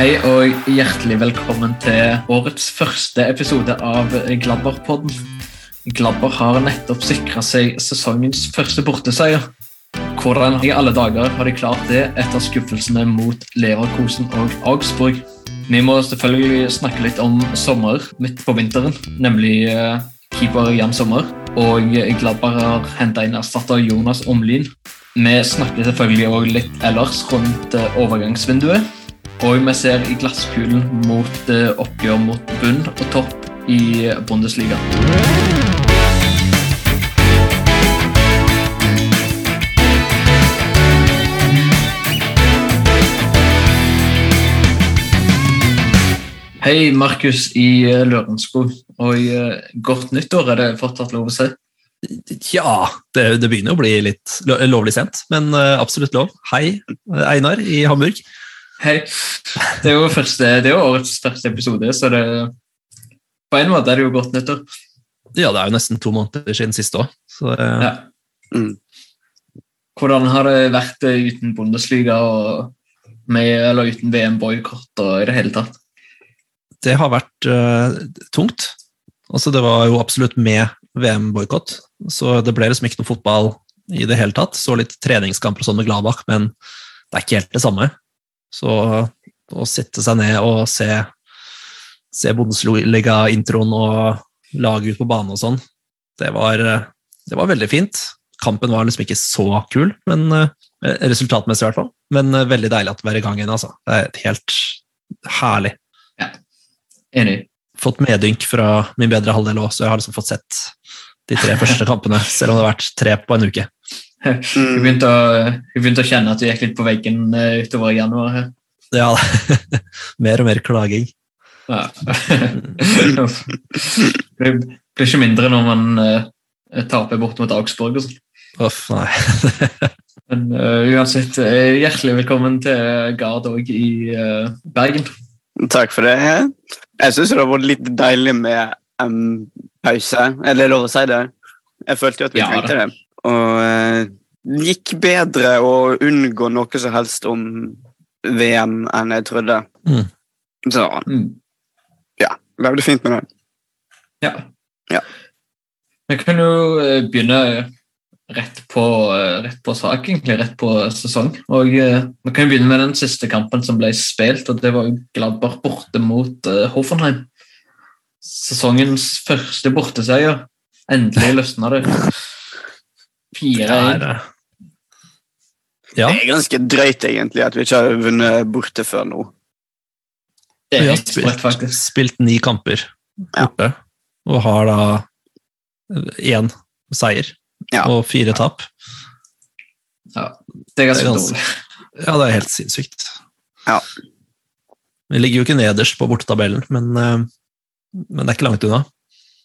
Hei og hjertelig velkommen til årets første episode av Gladbar-podden. Gladbar har nettopp sikra seg sesongens første borteseier. Hvordan i alle dager har de klart det etter skuffelsene mot Leverkosen og Augsburg? Vi må selvfølgelig snakke litt om sommer midt på vinteren, nemlig eh, keeper Jan Sommer. Og Gladbar har henta inn erstatter Jonas Omlin. Vi snakker selvfølgelig òg litt ellers rundt eh, overgangsvinduet. Og vi ser i glasskulen mot eh, oppgjør mot bunn og topp i Bundesliga. Hei, Markus i eh, Lørenskog. Og eh, godt nyttår, er det fortsatt lov å si? Ja, det, det begynner å bli litt lovlig sent, men absolutt lov. Hei, Einar i Hamburg. Hei. Det er jo, første, det er jo årets første episode, så det På en måte er det jo godt nyttår. Ja, det er jo nesten to måneder siden sist òg, så eh, Ja. Mm. Hvordan har det vært eh, uten Bundesliga og med, eller uten VM-boikott og i det hele tatt? det har vært uh, tungt. Altså, det var jo absolutt med VM-boikott, så det ble liksom ikke noe fotball i det hele tatt. Så litt treningskamper og sånn med Gladbach, men det er ikke helt det samme. Så å sette seg ned og se, se Bundesliga-introen og laget ut på banen og sånn, det var, det var veldig fint. Kampen var liksom ikke så kul, men eh, resultatmessig i hvert fall. Men eh, veldig deilig at det var i gang igjen, altså. Det er helt herlig Enig. fått medynk fra min bedre halvdel òg, så jeg har liksom fått sett de tre første kampene, selv om det har vært tre på en uke. Vi Mm. begynte, å, hun begynte å kjenne at hun gikk litt på veggen eh, utover i januar. her. Ja, mer og mer klaging. Ja. det blir ikke mindre når man uh, taper bort mot Augsburg. og sånn. Uff, nei. Men uh, uansett, hjertelig velkommen til Gard òg i uh, Bergen. Takk for det. Jeg syns det har vært litt deilig med um, pause. Er det lov å si det? Jeg følte jo at vi Ja, trengte det. Og det gikk bedre å unngå noe som helst om VM enn jeg trodde. Mm. Så Det levde fint med det. Ja. Ja. Vi kan jo eh, begynne rett på, eh, rett på sak, egentlig. Rett på sesong. Og eh, Vi kan jo begynne med den siste kampen som ble spilt, og det var jo Gladbach borte mot eh, Hoffenheim. Sesongens første borteseier. Endelig løsna det. Det er, 4-1. eh, ja, Det er ganske drøyt, egentlig, at vi ikke har vunnet borte før nå. Det vi har spilt, faktisk. spilt ni kamper Ja. borte, og har da én seier Ja. og fire tap. Ja, det er ganske Det er ganske- dårlig. Ja, det er helt sinnssykt. Ja. Vi ligger jo ikke nederst på bortetabellen, men, eh, men det er ikke langt unna.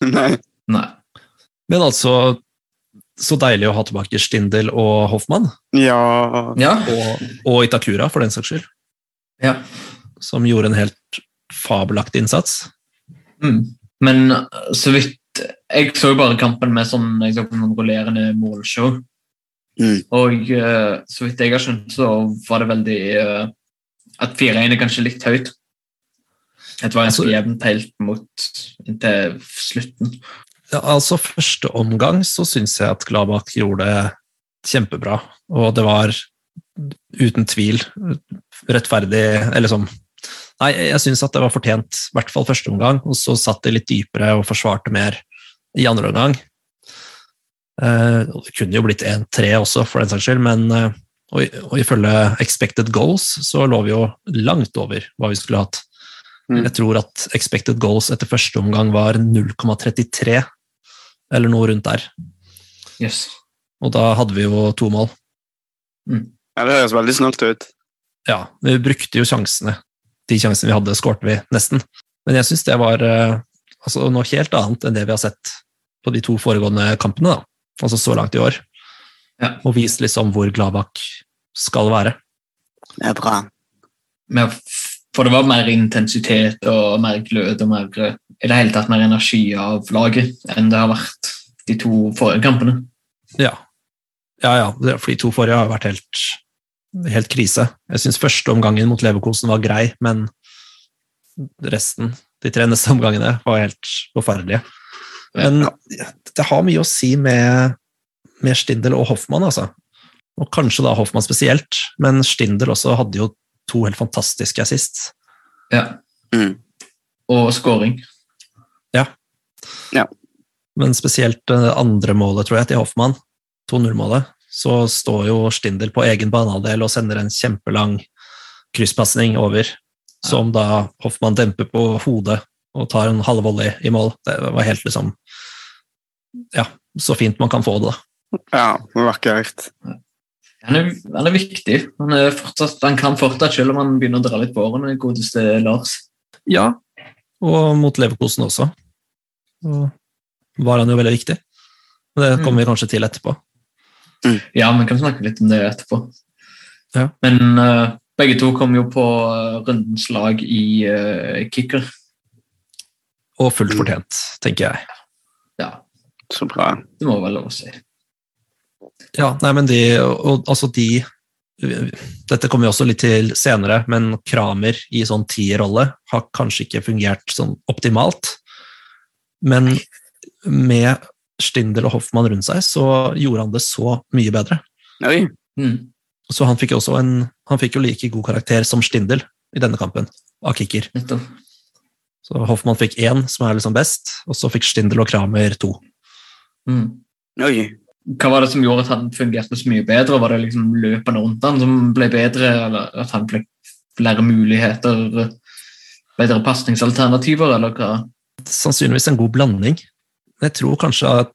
Nei. Nei. Men altså, så deilig å ha tilbake Stindel og Hoffmann, Ja Ja. og, og Itakura, for den saks skyld, ja. som gjorde en helt fabelaktig innsats. Mm. Men uh, så vidt Jeg så jo bare kampen med sånn jeg så på noen rullerende målshow. Mm. Og uh, så vidt jeg har skjønt, så var det veldig uh, At 4-1 er kanskje litt høyt. Det var ganske Altså- jevnt helt mot inntil slutten. Ja, altså, første omgang så syns jeg at Gladbach gjorde det kjempebra, og det var uten tvil rettferdig Eller sånn Nei, jeg syns at det var fortjent, i hvert fall første omgang, og så satt de litt dypere og forsvarte mer i andre omgang. Eh, det kunne jo blitt 1-3 også, for den saks skyld, men eh, og, og ifølge expected goals så lå vi jo langt over hva vi skulle hatt. Mm. Jeg tror at expected goals etter første omgang var 0,33, eller noe rundt der. Yes. Og da hadde vi jo to mål. Ja, det høres veldig snålt ut. Ja, vi brukte jo sjansene. De sjansene vi hadde, skårte vi nesten. Men jeg syns det var eh, altså, noe helt annet enn det vi har sett på de to foregående kampene, da. altså så langt i år. Ja. Og vist liksom hvor Gladbach skal være. Det er bra. Men for det var mer intensitet og mer glød og mer, i det hele tatt mer energi av laget enn det har vært de to forrige kampene. Ja. Ja, ja, for de to forrige har vært helt, helt krise. Jeg syns første omgangen mot Leverkosen var grei, men resten, de tre neste omgangene, var helt forferdelige. Men det har mye å si med, med Stindel og Hoffmann, altså. Og kanskje da Hoffmann spesielt, men Stindel også hadde jo to helt fantastiske assist. Ja. Mm. Og scoring. Men spesielt det andre målet, tror jeg, til Hoffmann, 2-0-målet, så står jo Stindel på egen banehalvdel og sender en kjempelang krysspasning over, som da Hoffmann demper på hodet og tar en halv volley i mål. Det var helt liksom Ja, så fint man kan få det, da. Ja, vakkert. Han er, han er viktig. Han, er fortsatt, han kan fortsatt, selv om han begynner å dra litt på årene, godeste Lars. Ja, og mot Leverkosen også. Så var han jo veldig viktig. Men det kommer vi kanskje til etterpå. Ja, vi kan snakke litt om det etterpå. Ja. Men uh, begge to kom jo på eh, rundens lag i uh, kicker. Og fullt fortjent, tenker jeg. Ja, Så bra. det må vel lov å si. Ja, nei, men de, og, altså de Dette kommer vi også litt til senere, men Kramer i sånn tierrolle har kanskje ikke fungert sånn optimalt. Men med Stindel og Hoffmann rundt seg, så gjorde han det så mye bedre. Oi. Mm. Så han fikk også en Han fikk jo like god karakter som Stindel i denne kampen, av kicker. Så Hoffmann fikk én, som er liksom best, og så fikk Stindel og Kramer to. Mm. Oi. Hva var det som gjorde at han fungerte så mye bedre? Var det liksom løpende rundt han som ble bedre, eller at han fikk flere muligheter, bedre pasningsalternativer, eller hva? Sannsynligvis en god blanding. Jeg tror kanskje at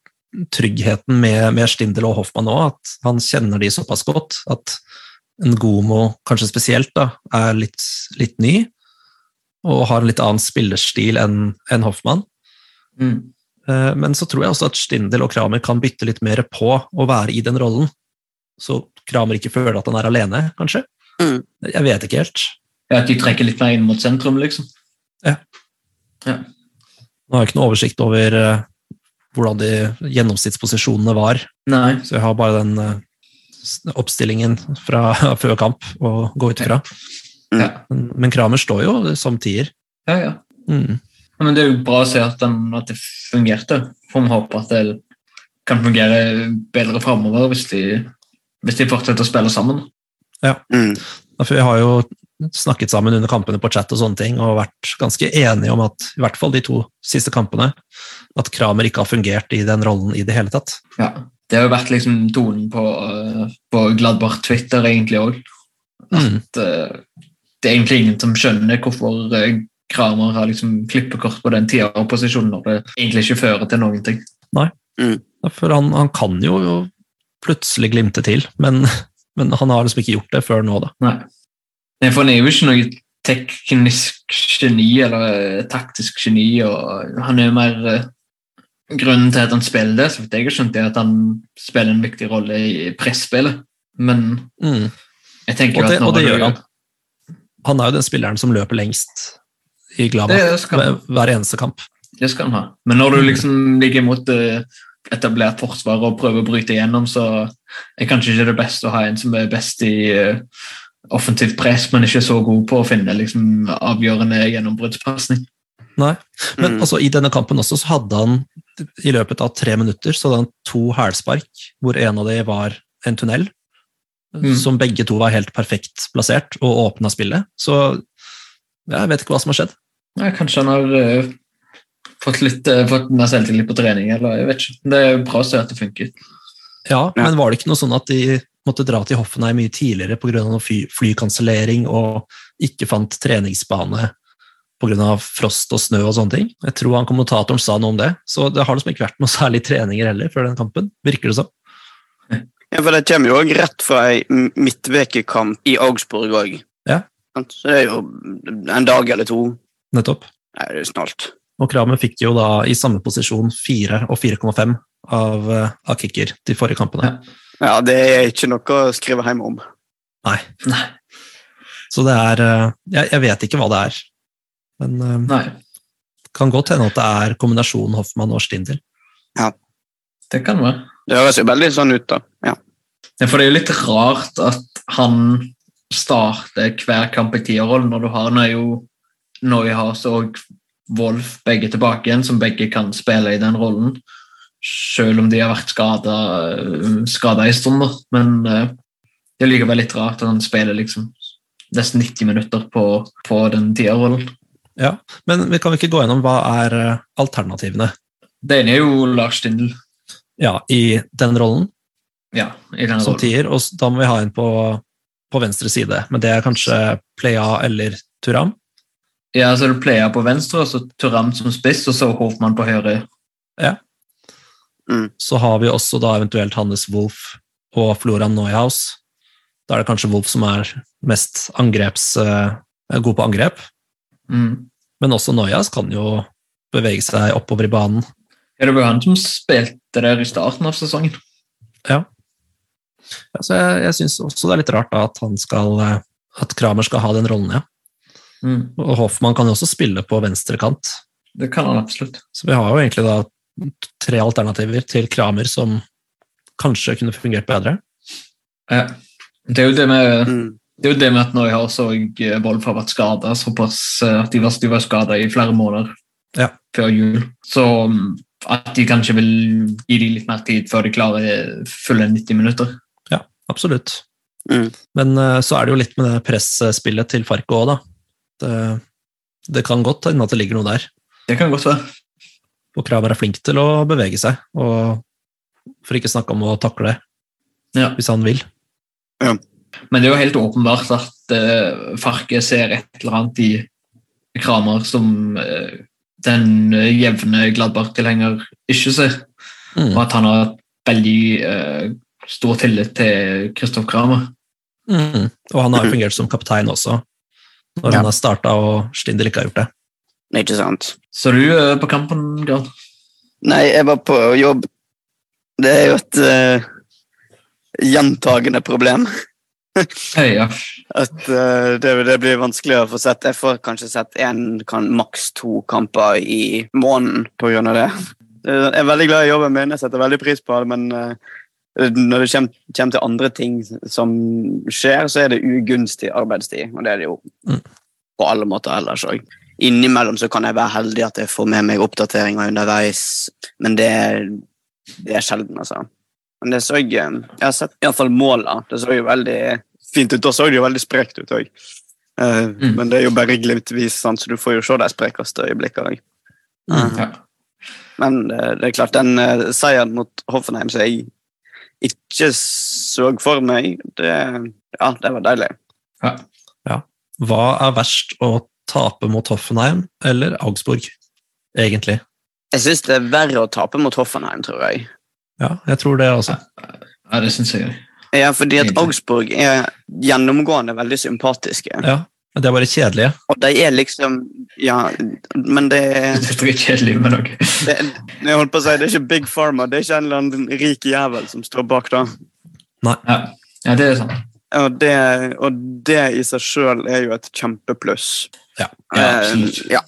tryggheten med, med Stindel og Hoffmann òg, at han kjenner de såpass godt at en Gomo, kanskje spesielt, da, er litt, litt ny og har en litt annen spillerstil enn en Hoffmann. Mm. Eh, Men så tror jeg også at Stindel og Kramer kan bytte litt mer på å være i den rollen. Så Kramer ikke føler at han er alene, kanskje. Mm. Jeg vet ikke helt. Ja, At de trekker litt mer inn mot sentrum, liksom. Ja. Nå har jeg ikke noe oversikt over eh, hvordan de gjennomsnittsposisjonene var, Nei. så jeg har bare den eh, oppstillingen fra før kamp å gå ut ifra. Ja, Men, men Kramer står jo som tier. ja. ja. Mm. Ja, Men det er jo bra å se at, den, at det fungerte. Får vi håpe at det kan fungere bedre framover hvis, de- hvis de fortsetter å spille sammen. Mm. Ja, For vi har jo snakket sammen under kampene på chat og sånne ting, og vært ganske enige om at i hvert fall de to siste kampene, at Kramer ikke har fungert i den rollen i det hele tatt. Ja. Det har jo vært liksom tonen på, på Gladbar Twitter egentlig òg. Mm. At eh, det er egentlig ingen som skjønner hvorfor eh, Kramer har liksom klippekort på den tida og posisjonen når det egentlig ikke fører til noen ting. Ja, For han, han kan jo plutselig glimte til, men, men han har liksom ikke gjort det før nå, da. Nei. Nei, For han er jo ikke noe teknisk geni eller eh, taktisk geni. og Han er jo mer eh, Grunnen til at han spiller det, så vidt jeg har skjønt, er at han spiller en viktig rolle i presspillet. Men Mm. jeg tenker Og jo at nå... og det gjør han. Han er jo den spilleren som løper lengst i Gladbach hver- hver eneste kamp. Det skal han ha. Men når du liksom ligger mot eh, etablert forsvar og prøver å bryte igjennom, så er kanskje ikke det beste å ha en som er best i eh, offensivt press, men ikke så god på å finne liksom, avgjørende gjennombruddspasning. Nei. Men Mm. altså, i denne kampen også så hadde han i løpet av tre minutter så hadde han to hælspark, hvor en av de var en tunnel, Mm. som begge to var helt perfekt plassert og åpna spillet. Så jeg vet ikke hva som har skjedd. Nei, kanskje han har uh, fått litt uh, fått mer selvtillit på trening, eller jeg vet ikke. Det er bra å se at det funker. Ja, Ja. Men var det ikke noe sånn at de måtte dra til Hoffenheim mye tidligere pga. Fly, flykansellering og ikke fant treningsbane pga. frost og snø og sånne ting? Jeg tror han kommentatoren sa noe om det, så det har liksom ikke vært noe særlig treninger heller før den kampen, virker det som. Ja, for det kommer jo òg rett fra ei midtvekekamp i Augsburg òg. Ja. Så det er jo en dag eller to. Nettopp. Nei, det er snart. Og Kramer fikk jo da i samme posisjon 4 og 4,5 av, eh, av kicker de forrige kampene. Ja. Ja, det er ikke noe å skrive hjem om. Nei. Nei. Så det er eh, jeg, jeg vet ikke hva det er. Men eh, Nei, kan godt hende at det er kombinasjonen Hoffmann og Stindel. det kan være. Det høres jo veldig sånn ut, da. Ja. Ja, for det er jo litt rart at han starter hver kamp i tierrollen når du har Nayo, jo og Wolf begge tilbake igjen, som begge kan spille i den rollen. Selv om de har vært skada en stund. Men eh, det er likevel litt rart at han spiller liksom nesten 90 minutter på, på den tierrollen. Ja, Men vi kan ikke gå gjennom hva er eh, alternativene Det ene er jo Lars Stindl. ja, i den rollen Ja, i den som rollen. tier, og da må vi ha en på, på venstre side. Men det er kanskje Playa eller Turam? Ja, så er det Playa på venstre, og så Turam som spiss, og så Hoffmann på høyre. Ja. Så har vi også da eventuelt Hannes Wolff og Florian Neuhaus. Da er det kanskje Wolff som er mest angreps, eh, er god på angrep. Mm. Men også Neuhaus kan jo bevege seg oppover i banen. Ja, det var han som spilte der i starten av sesongen. Ja. Ja, så jeg, jeg syns også det er litt rart da, at han skal eh, at Kramer skal ha den rollen, ja. Mm. Og Hoffmann kan jo også spille på venstre kant. Det kan han absolutt. Så vi har jo egentlig da tre alternativer til Kramer som kanskje kunne fungert bedre. Ja. Det er jo det med Mm. Det er jo det med at Neuhaus har også Wolff har vært skada såpass eh, at de var, de var skada i flere måneder Ja. før jul. Så mm, at de kanskje vil gi dem litt mer tid før de klarer fulle 90 minutter. Absolutt. Mm. Men eh, så er det jo litt med det presspillet til Farco òg, da. Det, det kan godt hende at det ligger noe der. Det kan godt være. Og Kramer er flink til å bevege seg, og for ikke snakke om å takle Ja. hvis han vil. Men det er jo helt åpenbart at uh, Farke ser et eller annet i Kramer som uh, den eh, jevne Gladbach-tilhenger ikke ser. Mm. Og at han har et veldig eh, stor tillit til Kristoff Kramer. Mm. Og han har jo fungert som kaptein også, når Ja. han har starta og Stindel ikke har gjort det. Ikke sant. Så du eh, på kampen, Gard? Nei, jeg var på jobb. Det er jo et uh, gjentagende problem. Hei, ja. At uh, det, det blir vanskelig å få sett. Jeg får kanskje sett én, kan maks to kamper i måneden pga. det. Jeg er veldig glad i jobben min, jeg setter veldig pris på det, men eh, når det kommer, kommer til andre ting som skjer, så er det ugunstig arbeidstid, og det er det jo Mm. på alle måter ellers òg. Innimellom så kan jeg være heldig at jeg får med meg oppdateringer underveis, men det, det er sjelden, altså. Men det så jeg, jeg har sett iallfall måla. Det så jo veldig fint ut. Da så det jo veldig sprekt ut òg. Mm. Men det er jo bare glimtvis, sant? så du får jo se de sprekeste øyeblikkene òg. Mm. ja. Men det, det er klart, den uh, seieren mot Hoffenheim som jeg ikke så for meg, det, ja, det var deilig. ja. Hva er verst å tape mot Hoffenheim eller Augsburg, egentlig? Jeg syns det er verre å tape mot Hoffenheim, tror jeg. Ja, jeg tror det også. ja, det syns jeg. Ja, fordi at Augsburg er gjennomgående veldig sympatiske. Ja, de er bare kjedelige. Og de er liksom Ja, men det Det er ikke kjedelig med noe. det, jeg holdt på å si, det er ikke Big Pharma, det er ikke en eller annen rik jævel som står bak da. Ja, ja det er sant. Og det, og det i seg sjøl er jo et kjempepluss. Ja, ja, Eh, absolutt. ja.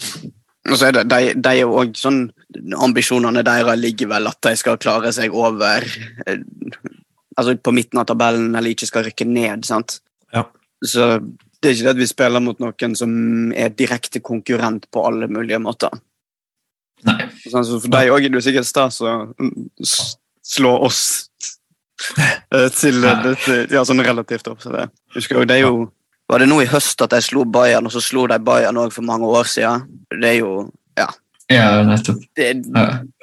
Og så er det, de, de er jo òg sånn Ambisjonene deres ligger vel at de skal klare seg over eh, Altså på midten av tabellen, eller ikke skal rykke ned, sant? Ja. Så det er ikke det at vi spiller mot noen som er direkte konkurrent på alle mulige måter. Nei. Sånn, så for deg òg er det sikkert stas å slå oss eh, til Ja. dette, ja, sånn relativt opp. Så det. Husker jo, det er jo Var det nå i høst at jeg slo Bayern, og så slo de Bayern òg for mange år siden? Det er jo Ja. Ja, nettopp. Det,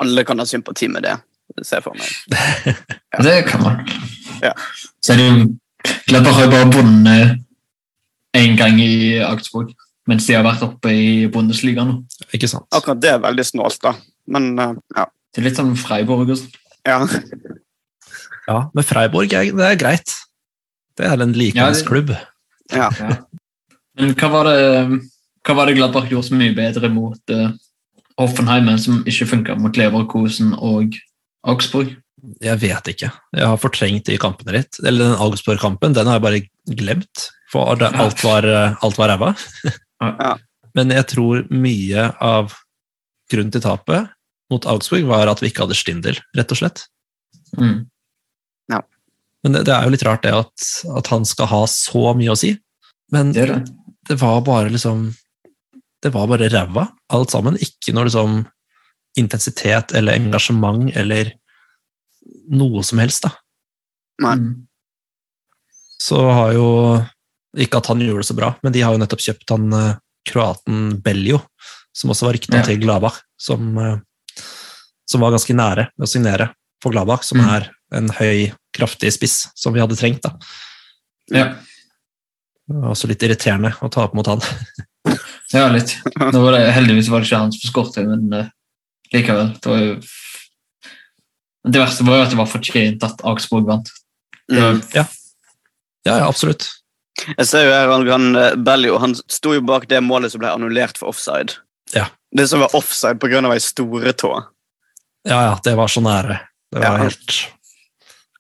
alle kan ha sympati med det. Det ser jeg for meg. Det kan man. Ja. Så er det jo Gladbach har jo bare vunnet én gang i Augsburg, mens de har vært oppe i Bundesliga nå. Ikke sant? Akkurat det er veldig snålt, da. Men uh, ja. Det er litt som Freiburg og sånn. ja. Ja, men Freiborg er, det er greit. Det er en likingsklubb. ja. Men hva var det, hva var det Gladbach gjorde så mye bedre mot uh, Hoffenheim, som ikke funka mot Leverkosen og Augsburg? Jeg vet ikke. Jeg har fortrengt de kampene litt. Eller den Augsburg-kampen, den har jeg bare glemt. For det, alt var, eh, alt var ræva. Ja. Men jeg tror mye av grunnen til tapet mot Augsburg var at vi ikke hadde Stindel, rett og slett. Mm. Men det, det er jo litt rart det at, at han skal ha så mye å si. Men Det det. det var bare liksom det var bare ræva, alt sammen. Ikke noe liksom intensitet eller engasjement eller noe som helst, da. Nei. Mm. Så har jo Ikke at han gjorde det så bra, men de har jo nettopp kjøpt han eh, kroaten Bellio, som også var rykta Ja. til Gladbach, som, eh, som var ganske nære med å signere for Gladbach, som Mm. er en høy, kraftig spiss som vi hadde trengt. da. Ja. Det var Også litt irriterende å ta opp mot han. ja, litt. Nå var det, heldigvis var det ikke han som skåret, men uh, likevel. Det, var jo... det verste var jo at det var fortjent at Augsburg vant. Mm. Mm. Ja, ja, absolutt. Jeg ser jo her, han, eh, Bellio han sto jo bak det målet som ble annullert for offside. Ja. Det som var offside pga. ei store tå. Ja, ja, det var så nære. Det var Ja. helt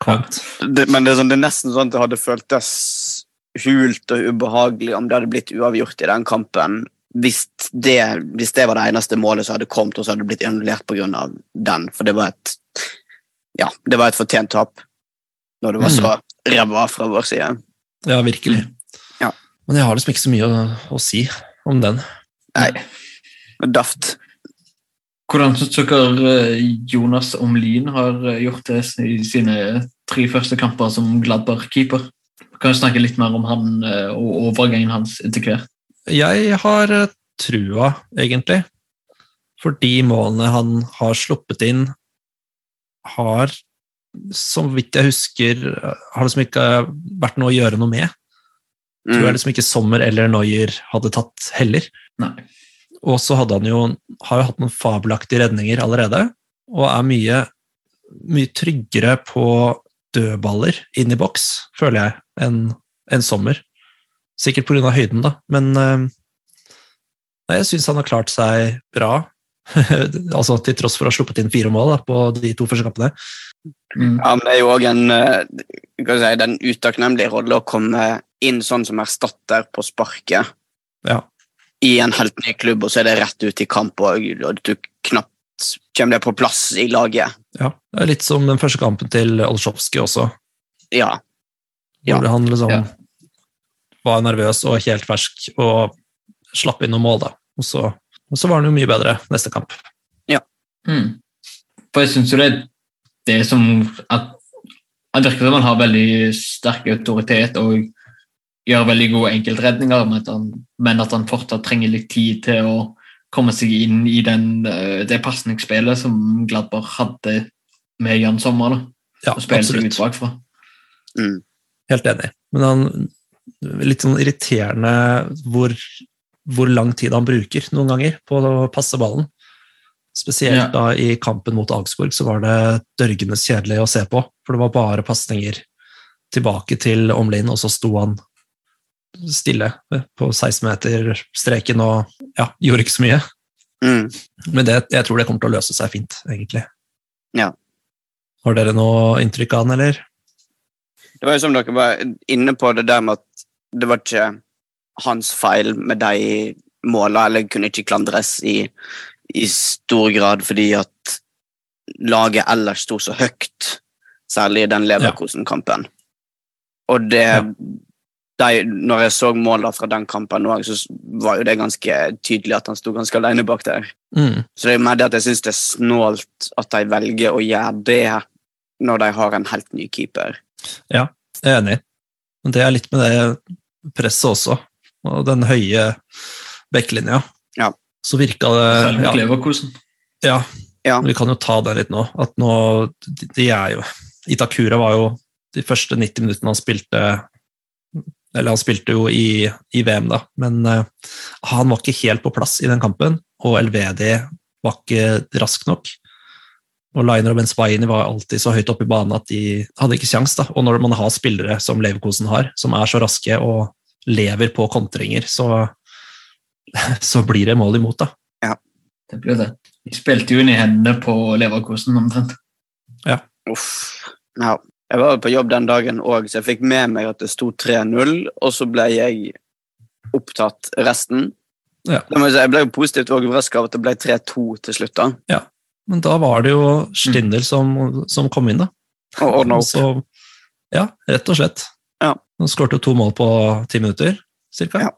kvalmt. Ja. men det er, sånn, det er nesten sånn at det hadde føltes hult og ubehagelig om det hadde blitt uavgjort i den kampen. Hvis det, hvis det var det eneste målet som hadde kommet, og så hadde det blitt annullert pga. den. For det var et ja, det var et fortjent tap når det var så ræva fra vår side. Ja, virkelig. Ja. Men jeg har liksom ikke så mye å, å si om den. Nei. Daft. Hvordan syns dere eh, Jonas Omlin har eh, gjort det i sine tre første kamper som Gladbar-keeper? Kan du snakke litt mer om han eh, og overgangen hans etter hvert? Jeg har trua, egentlig. For de målene han har sluppet inn, har, så vidt jeg husker, har liksom ikke vært noe å gjøre noe med. Tror jeg Mm. liksom ikke Sommer eller Noyer hadde tatt heller. Nei. Og så hadde han jo, har jo hatt noen fabelaktige redninger allerede, og er mye, mye tryggere på dødballer inn i boks, føler jeg, enn en Sommer. Sikkert pga. høyden, da, men eh, nei, jeg syns han har klart seg bra. altså Til tross for å ha sluppet inn fire mål da, på de to første kampene. Mm. Ja, men det er jo òg en eh, hva skal jeg si, den utakknemlige rolle å komme inn sånn som erstatter på sparket Ja. i en helt ny klubb, og så er det rett ut i kamp, og, og du knapt kommer det på plass i laget. ja. Det er litt som den første kampen til Olsjovskij også, Ja. Ja. hvor han liksom Ja. var nervøs og helt fersk og slapp inn noen mål, da. Og så, og så var han jo mye bedre neste kamp. Mm. For jeg syns jo det er det som at Han virker som han har veldig sterk autoritet og gjør veldig gode enkeltredninger, men at han, men at han fortsatt trenger litt tid til å komme seg inn i den, eh, det pasningsspillet som Gladbach hadde med Jan Sommer. da, Ja, og spille seg ut absolutt. bakfra. Mm. Helt enig. Men han litt sånn irriterende hvor, hvor lang tid han bruker noen ganger på å passe ballen. Spesielt Ja. da i kampen mot Augsburg så var det dørgende kjedelig å se på, for det var bare pasninger tilbake til Omlin, og så sto han stille på 16-meter-streken og ja, gjorde ikke så mye. Mm. Men det, jeg tror det kommer til å løse seg fint, egentlig. Ja. Har dere noe inntrykk av han, eller? Det var jo som dere var inne på det der med at det var ikke hans feil med de måla, eller kunne ikke klandres i, i stor grad fordi at laget ellers sto så høyt, særlig i den Leverkosen-kampen. Og det Ja. de, Når jeg så målene fra den kampen òg, så var jo det ganske tydelig at han sto ganske alene bak der. Mm. Så det er mer det at jeg syns det er snålt at de velger å gjøre det når de har en helt ny keeper. Ja, Jeg er enig. Men det er litt med det presset også, og den høye backlinja. Ja. Så virka det ja, Leverkusen. ja, Ja. vi kan jo ta det litt nå. At nå de, de er jo Itakura var jo de første 90 minuttene han spilte Eller han spilte jo i, i VM, da, men uh, han var ikke helt på plass i den kampen, og Elvedi var ikke rask nok. Og Liner og Benzbaini var alltid så høyt oppe i banen at de hadde ikke kjangs. da. Og når man har spillere som Leverkosen har, som er så raske og lever på kontringer, så, så blir det mål imot, da. Ja. Det blir det. De spilte jo inn i hendene på Leverkosen omtrent. Uff. Ja. Jeg var på jobb den dagen òg, så jeg fikk med meg at det sto 3-0, og så ble jeg opptatt resten. Ja. Jeg ble jo positivt overraska av at det ble 3-2 til slutt, da. Ja, Men da var det jo Stindel som, som kom inn, da. Og ordna opp. Så, ja, rett og slett. Ja. Han skårte to mål på ti minutter, cirka. Ja.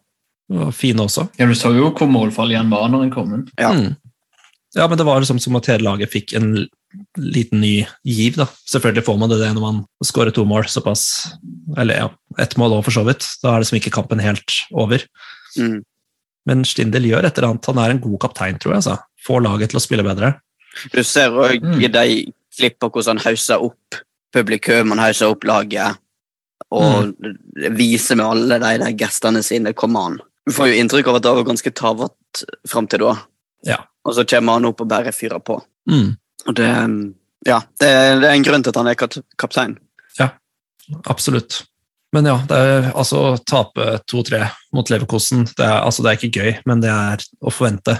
Var fine også. Ja, Du så jo hvor målfall igjen var når den kom inn. Ja. Mm. ja, men det var liksom som at hele laget fikk en liten ny giv. da. Selvfølgelig får man det, det når man skårer to mål såpass Eller ja, ett mål òg, for så vidt. Da er liksom ikke kampen helt over. Mm. Men Stindel gjør et eller annet. Han er en god kaptein, tror jeg. Så. Får laget til å spille bedre. Du ser òg Mm. i de klipper hvordan han hauser opp publikum, han hauser opp laget, og viser med alle de der gestene sine kommer han. Du får jo inntrykk av at det var ganske tafatt fram til da. Ja. Og så kommer han opp og bare fyrer på. Mm, Og det Ja, det, det er en grunn til at han er kaptein. Ja, absolutt. Men ja, det er, altså, tape 2-3 mot Leverkosen, det er, altså, det er ikke gøy, men det er å forvente.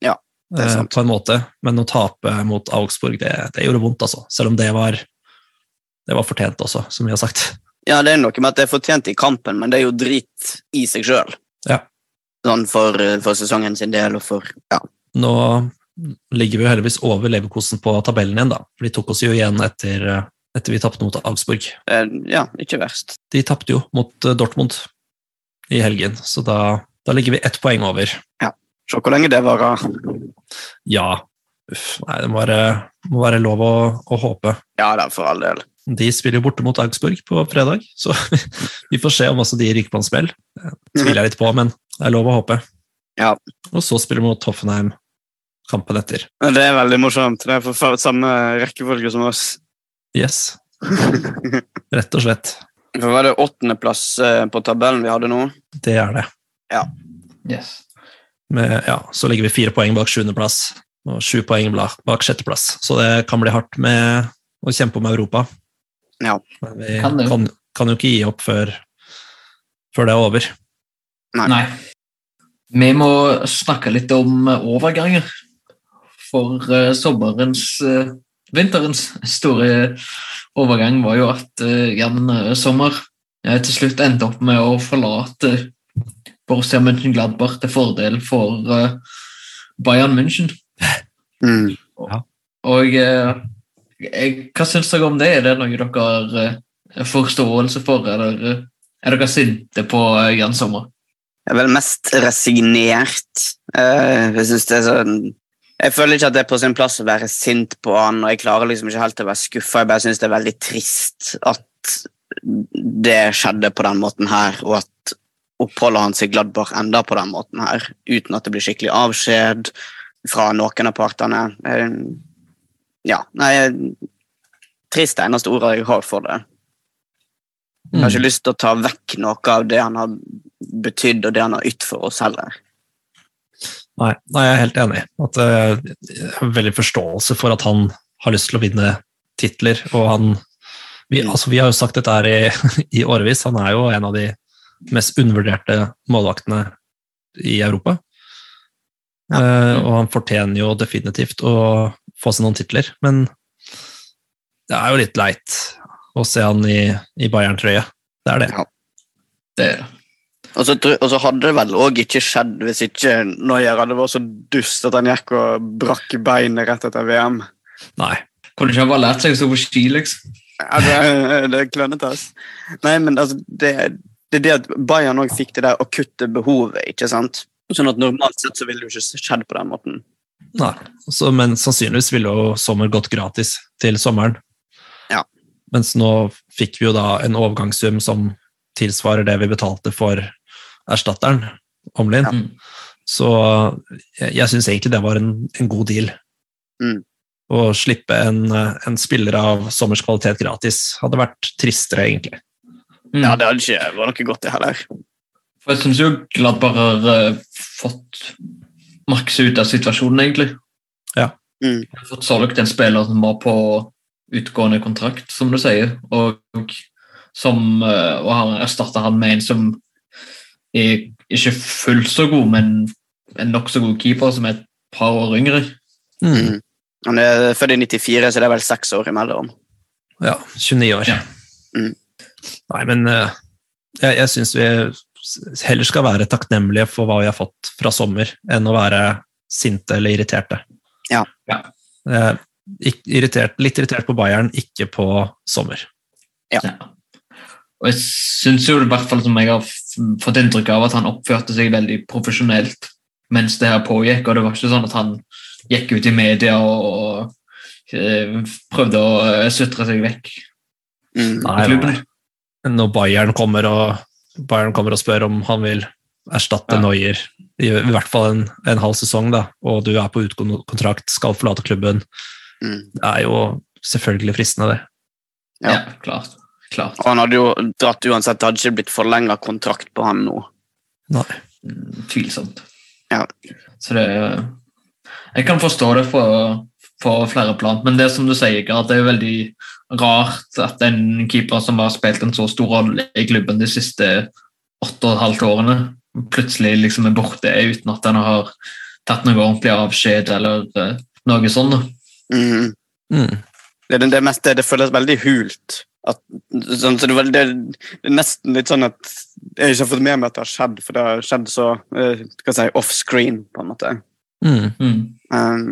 Ja, det er eh, sant. på en måte. Men å tape mot Augsburg, det, det gjorde vondt, altså. Selv om det var, det var fortjent også, som vi har sagt. Ja, det er noe med at det er fortjent i kampen, men det er jo drit i seg sjøl. Sånn for, for sesongen sin del og for Ja. Nå ligger vi jo heldigvis over Leverkosen på tabellen igjen, da. For de tok oss jo igjen etter, eh, etter vi tapte mot Augsburg. Er, ja, ikke verst. De tapte jo mot eh, Dortmund i helgen, så da, da ligger vi ett poeng over. Ja. Se hvor lenge det varer. Ja, uff, nei, det må være, må være lov å, å håpe. Ja da, for all del. De spiller jo borte mot Augsburg på fredag, så vi får se om også de ryker på en smell. Det tviler jeg litt på, men det er lov å håpe. Ja. Og så spiller vi mot Hoffenheim kampen etter. Det er veldig morsomt. Det er for samme rekkefølge som oss. Yes, rett og slett. For var det åttendeplass eh, på tabellen vi hadde nå? Det er det. Ja. Yes. Med, ja, så ligger vi fire poeng bak sjuendeplass og sju poeng bak sjetteplass. Så det kan bli hardt med å kjempe om Europa. Ja. Men vi Kan kan, kan, jo ikke gi opp før, før det er over. Nei. Vi må snakke litt om overganger. For uh, sommerens uh, Vinterens store overgang var jo at uh, Jan eh, Sommer eh, til slutt endte opp med å forlate Borussia Mönchengladbach til fordel for Bayern München. Mm. Og eh, jeg, hva syns dere om det? Er det noe dere har eh, forståelse for, eller eh, er dere sinte på eh, Jan Sommer? Jeg er vel mest resignert. Jeg synes det er sånn Jeg føler ikke at det er på sin plass å være sint på han, og jeg klarer liksom ikke helt å være skuffa. Jeg bare syns det er veldig trist at det skjedde på den måten her, og at oppholdet hans i Gladbach enda på den måten her, uten at det blir skikkelig avskjed fra noen av partene. Ja, nei Trist er eneste ordet jeg har for det. Jeg har ikke lyst til å ta vekk noe av det han har betydd, og det han har ytt for oss heller. Nei, nei, jeg er helt enig. At, eh, jeg har veldig forståelse for at han har lyst til å vinne titler. Og han vi, Mm. altså, vi har jo sagt dette her i, i årevis. Han er jo en av de mest undervurderte målvaktene i Europa. Eh, og han fortjener jo definitivt å få seg noen titler, men det er jo litt leit å se han i, i Bayern-trøye. Det er det. Ja. Det, Og så, og så hadde det vel òg ikke skjedd hvis ikke Noyer hadde vært så dust at han gikk og brakk beinet rett etter VM. Nei. kunne ikke han bare lært seg å stå på ski, liksom? Ja, det, det er klønete, ass. Nei, men altså, det, det er det at Bayern òg fikk det der akutte behovet, ikke sant? Sånn at normalt sett så ville det jo ikke skjedd på den måten. Nei, så, men sannsynligvis ville jo sommer gått gratis til sommeren. Ja. Mens nå fikk vi jo da en overgangssum som tilsvarer det vi betalte for erstatteren, Omlin. Ja. Så jeg, jeg syns egentlig det var en, en god deal. Mm. Å slippe en, en spiller av sommers kvalitet gratis hadde vært tristere, egentlig. Mm. Ja, det hadde ikke vært noe godt, det heller. For jeg syns jo Gladbar har eh, fått maks ut av situasjonen, egentlig. Ja. Mm. Jeg har fått solgt en spiller som var på utgående kontrakt, som du sier, og, som, eh, og har erstatta han med en som er ikke fullt så god, men en nokså god keeper, som er et par år yngre. Mm. Mm. Han er født i 94, så det er vel seks år imellom. Ja, 29 år. Ja. Mm. Nei, men eh, jeg, jeg syns vi heller skal være takknemlige for hva vi har fått fra sommer, enn å være sinte eller irriterte. Ja. Ja. Eh, irritert, litt irritert på Bayern, ikke på sommer. Og jeg syns jo i hvert fall som jeg har fått inntrykk av at han oppførte seg veldig profesjonelt mens det her pågikk, og det var ikke sånn at han gikk ut i media og, og eh, prøvde å eh, sutre seg vekk. Mm. Nei. Når Bayern kommer og, Bayern kommer og spør om han vil erstatte Ja. Noyer i, i hvert fall en, en halv sesong, da, og du er på utkontrakt, skal forlate klubben, Mm. det er jo selvfølgelig fristende, det. Ja. Ja, klart. klart. Og han hadde jo dratt uansett, det hadde ikke blitt forlenga kontrakt på han nå. Nei. Mm, Tvilsomt. Ja. Så det Jeg kan forstå det på, på flere plan, men det som du sier, at det er veldig rart at en keeper som har spilt en så stor rolle i klubben de siste åtte og et halvt årene, plutselig liksom er borte uten at en har tatt noe ordentlig avskjed eller eh, noe sånt. Mm. Mm. Det, det, det, meste, det føles veldig hult. At, sånn, så det, var- det, det er nesten litt sånn at jeg ikke har fått med meg at det har skjedd, for det har skjedd så uh, si, off-screen, på en måte. Mm. Mm. Um,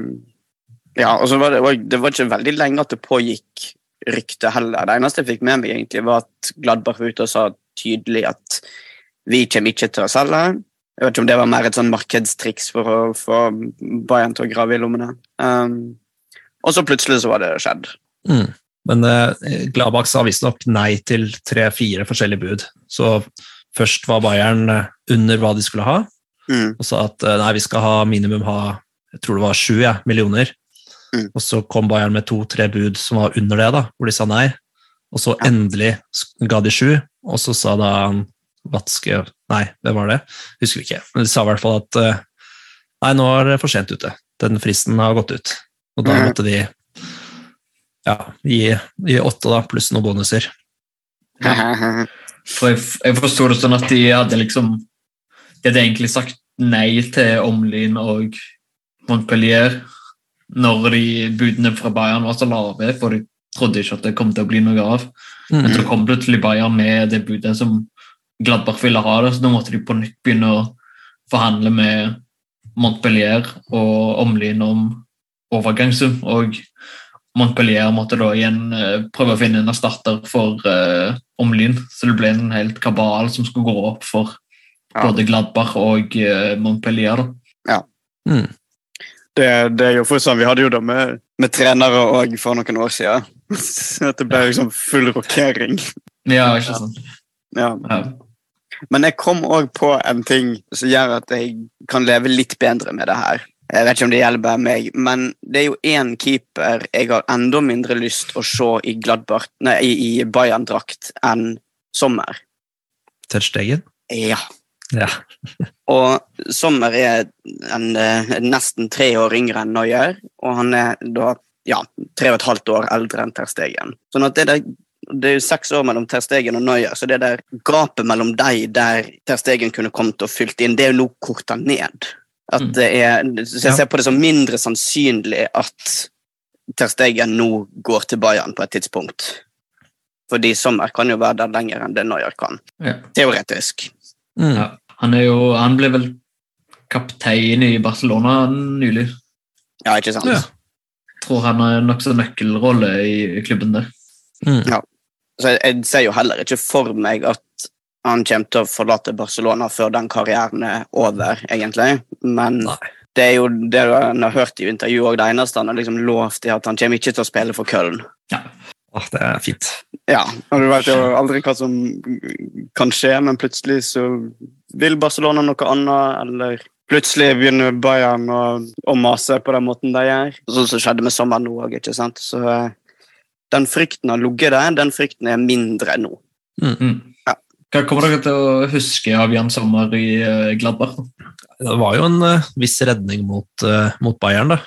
ja, og så var det, var- det var ikke veldig lenge at det pågikk rykte heller. Det eneste jeg fikk med meg, egentlig var at Gladbach var ute og sa tydelig at vi kommer ikke til å selge. Jeg vet ikke om det var mer et sånn markedstriks for å få Bayern til å grave i lommene. Um, og så plutselig så var det skjedd. Mm. Men eh, Gladbach sa visstnok nei til tre-fire forskjellige bud. Så først var Bayern eh, under hva de skulle ha, Mm. og sa at eh, nei, vi skal ha minimum ha jeg tror det var sju ja, millioner. Mm. Og så kom Bayern med to-tre bud som var under det, da, hvor de sa nei. Og så endelig ga de sju, og så sa da Vatske Nei, hvem var det? Husker vi ikke. Men de sa i hvert fall at eh, nei, nå er det for sent ute. Den fristen har gått ut. Og da Mhm. måtte de ja, gi, gi åtte, da, pluss noen bonuser. For jeg, jeg forsto det sånn at de hadde liksom De hadde egentlig sagt nei til Omlin og Montpellier når de budene fra Bayern var så lave, for de trodde ikke at det kom til å bli noe av. Men så kom plutselig Bayern med det budet som Gladbach ville ha, det, så da måtte de på nytt begynne å forhandle med Montpellier og Omlin om overgangssum. Og Montpellier måtte da igjen eh, prøve å finne en erstatter for uh, Omlin, så det ble en helt kabal som skulle gå opp for Ja. både Gladbach og uh, Montpellier. Da. Mm. Det, det er jo fortsatt, sånn, Vi hadde jo det med, med trenere òg for noen år siden. At det ble liksom full rokering. Ja, ikke sant? Ja. Ja. Men jeg kom òg på en ting som gjør at jeg kan leve litt bedre med det her. Jeg vet ikke om det gjelder bare meg, men det er jo én keeper jeg har enda mindre lyst å se i Gladbach, nei, i, i Bayern-drakt enn Sommer. Touch Stegen? Ja. Ja. Og Sommer er en, eh, nesten tre år yngre enn Noyer, og han er da ja, tre og et halvt år eldre enn Ter Stegen. Sånn at det, der, det er jo seks år mellom Ter Stegen og Noyer, så det der gapet mellom deg der Ter Stegen kunne kommet og fylt inn, det er jo nå korta ned. At Mm. det er, så jeg ser på det som mindre sannsynlig at Ter Stegen nå går til Bayern på et tidspunkt. Fordi Sommer kan jo være der lenger enn det Noyer kan. Ja. Teoretisk. Mm. Ja. Han, er jo, han ble vel kaptein i Barcelona nylig. Ja, ikke sant? Ja. Tror han har en nokså nøkkelrolle i, klubben der. Mm. Så jeg, jeg ser jo heller ikke for meg at han kommer til å forlate Barcelona før den karrieren er over, egentlig. Men Nei. det er jo det han har hørt i intervjuet, og det eneste han har liksom lovt, er at han kommer ikke til å spille for Köln. Åh, det er fint. Ja, og du vet jo aldri hva som kan skje, men plutselig så vil Barcelona noe annet, eller plutselig begynner Bayern å, å mase på den måten de gjør. Sånn som skjedde med sommeren nå òg, ikke sant. Så eh, den frykten har ligget der, den frykten er mindre nå. Mm. Ja. Hva kommer dere til å huske av Jan Sommer i eh, Gladbach? Det var jo en uh, viss redning mot, uh, mot Bayern, da.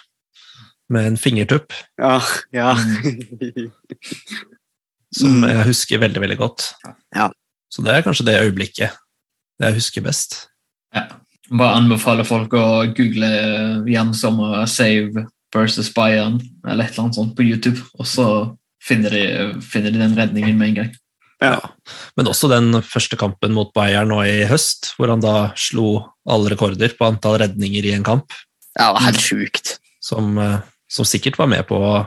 Med en fingertupp, Ja, ja. som Mm. jeg husker veldig, veldig godt. Ja. Så det er kanskje det øyeblikket jeg husker best. Ja. Bare anbefaler folk å google eh, Jan Sommer save versus Bayern eller et eller annet sånt på YouTube, og så finner de, finner de den redningen med en gang. Ja. Men også den første kampen mot Bayern nå i høst, hvor han da slo alle rekorder på antall redninger i en kamp, ja, det var helt sjukt. som, eh, som sikkert var med på å,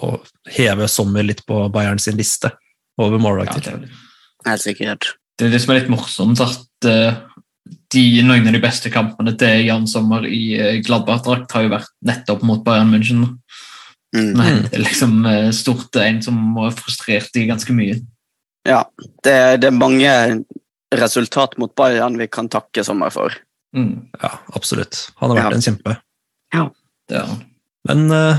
å, heve Sommer litt på Bayern sin liste over Ja, målvakter. det er Helt sikkert. det er det som er litt morsomt, at eh, de, noen av de beste kampene til Jan Sommer i uh, Gladbach-drakt har jo vært nettopp mot Bayern München. Mm. Nei, det er liksom eh, stort en som har frustrert de ganske mye. Ja, det, det er mange resultat mot Bayern vi kan takke Sommer for. Mm, Ja, absolutt. Han har vært Ja. en kjempe. det er han. Men uh,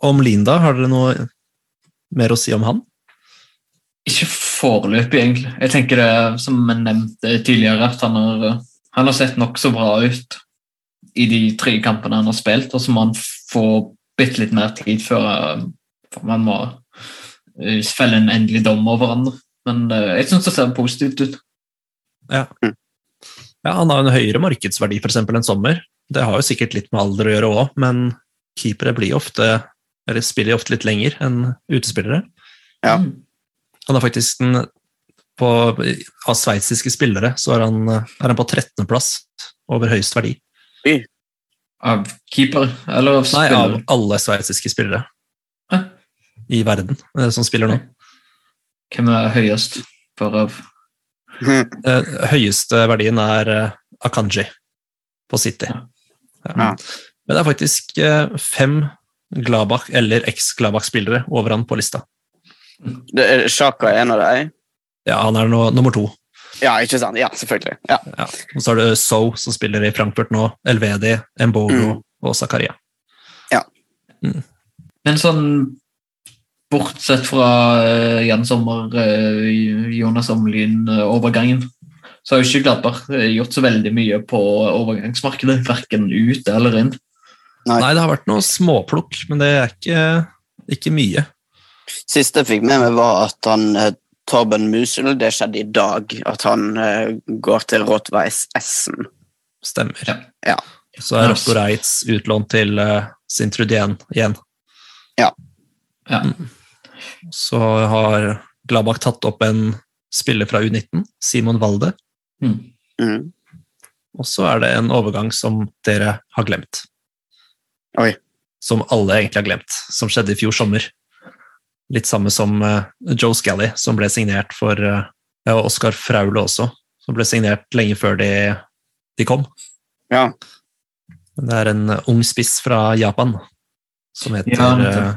om Linda, har dere noe mer å si om han? Ikke foreløpig, egentlig. Jeg tenker det, som jeg nevnte tidligere, at han har, han har sett nokså bra ut i de tre kampene han har spilt, og så må han få bitte litt mer tid før man må eh, felle en endelig dom over hverandre. Men eh, jeg syns det ser positivt ut. Ja, Han har en høyere markedsverdi for eksempel, enn Sommer. Det har jo sikkert litt med alder å gjøre òg, men keepere blir ofte, eller spiller ofte litt lenger enn utespillere. Ja. Mm. Han er faktisk den på, Av sveitsiske spillere så er han, er han på 13.-plass over høyest verdi. Av keeper, eller av Nei, av alle sveitsiske spillere Hæ? i verden eh, som spiller nå. Hvem er høyest for av Eh, Høyeste verdien er eh, Akanji på City. Ja. Ja. Men det er faktisk fem Gladbach eller eks-Gladbach-spillere over han på lista. Det er Sjaka er en av dem? Ja, han er nå, nummer to. Ja, ikke sant? Ja, selvfølgelig. Ja. Ja. Og så er det So, som spiller i Frankfurt nå, Elvedi, Embolo Mm. og Zakaria. Ja Men sånn Bortsett fra uh, Jan Sommer, eh, Jonas Omlyn-overgangen, så har jo ikke Gladbach eh, gjort så veldig mye på overgangsmarkedet. Verken ut eller inn. Nei. Nei, det har vært noe småplukk, men det er ikke, ikke mye. Siste jeg fikk med meg, var at han eh, Torben Musel, det skjedde i dag, at han eh, går til Rottweis Essen. Stemmer. Ja. Ja. Så er Rocco Reitz utlånt til uh, Sintrudien igjen. Ja. Så har Gladbach tatt opp en spiller fra U19, Simon Walde. Mm. Mm. Og så er det en overgang som dere har glemt. Oi. Som alle egentlig har glemt, som skjedde i fjor sommer. Litt samme som eh, Joe Scally, som ble signert for eh, og Oskar Fraule også, som ble signert lenge før de, de kom. Ja. Det er en ung spiss fra Japan som heter Ja, eh,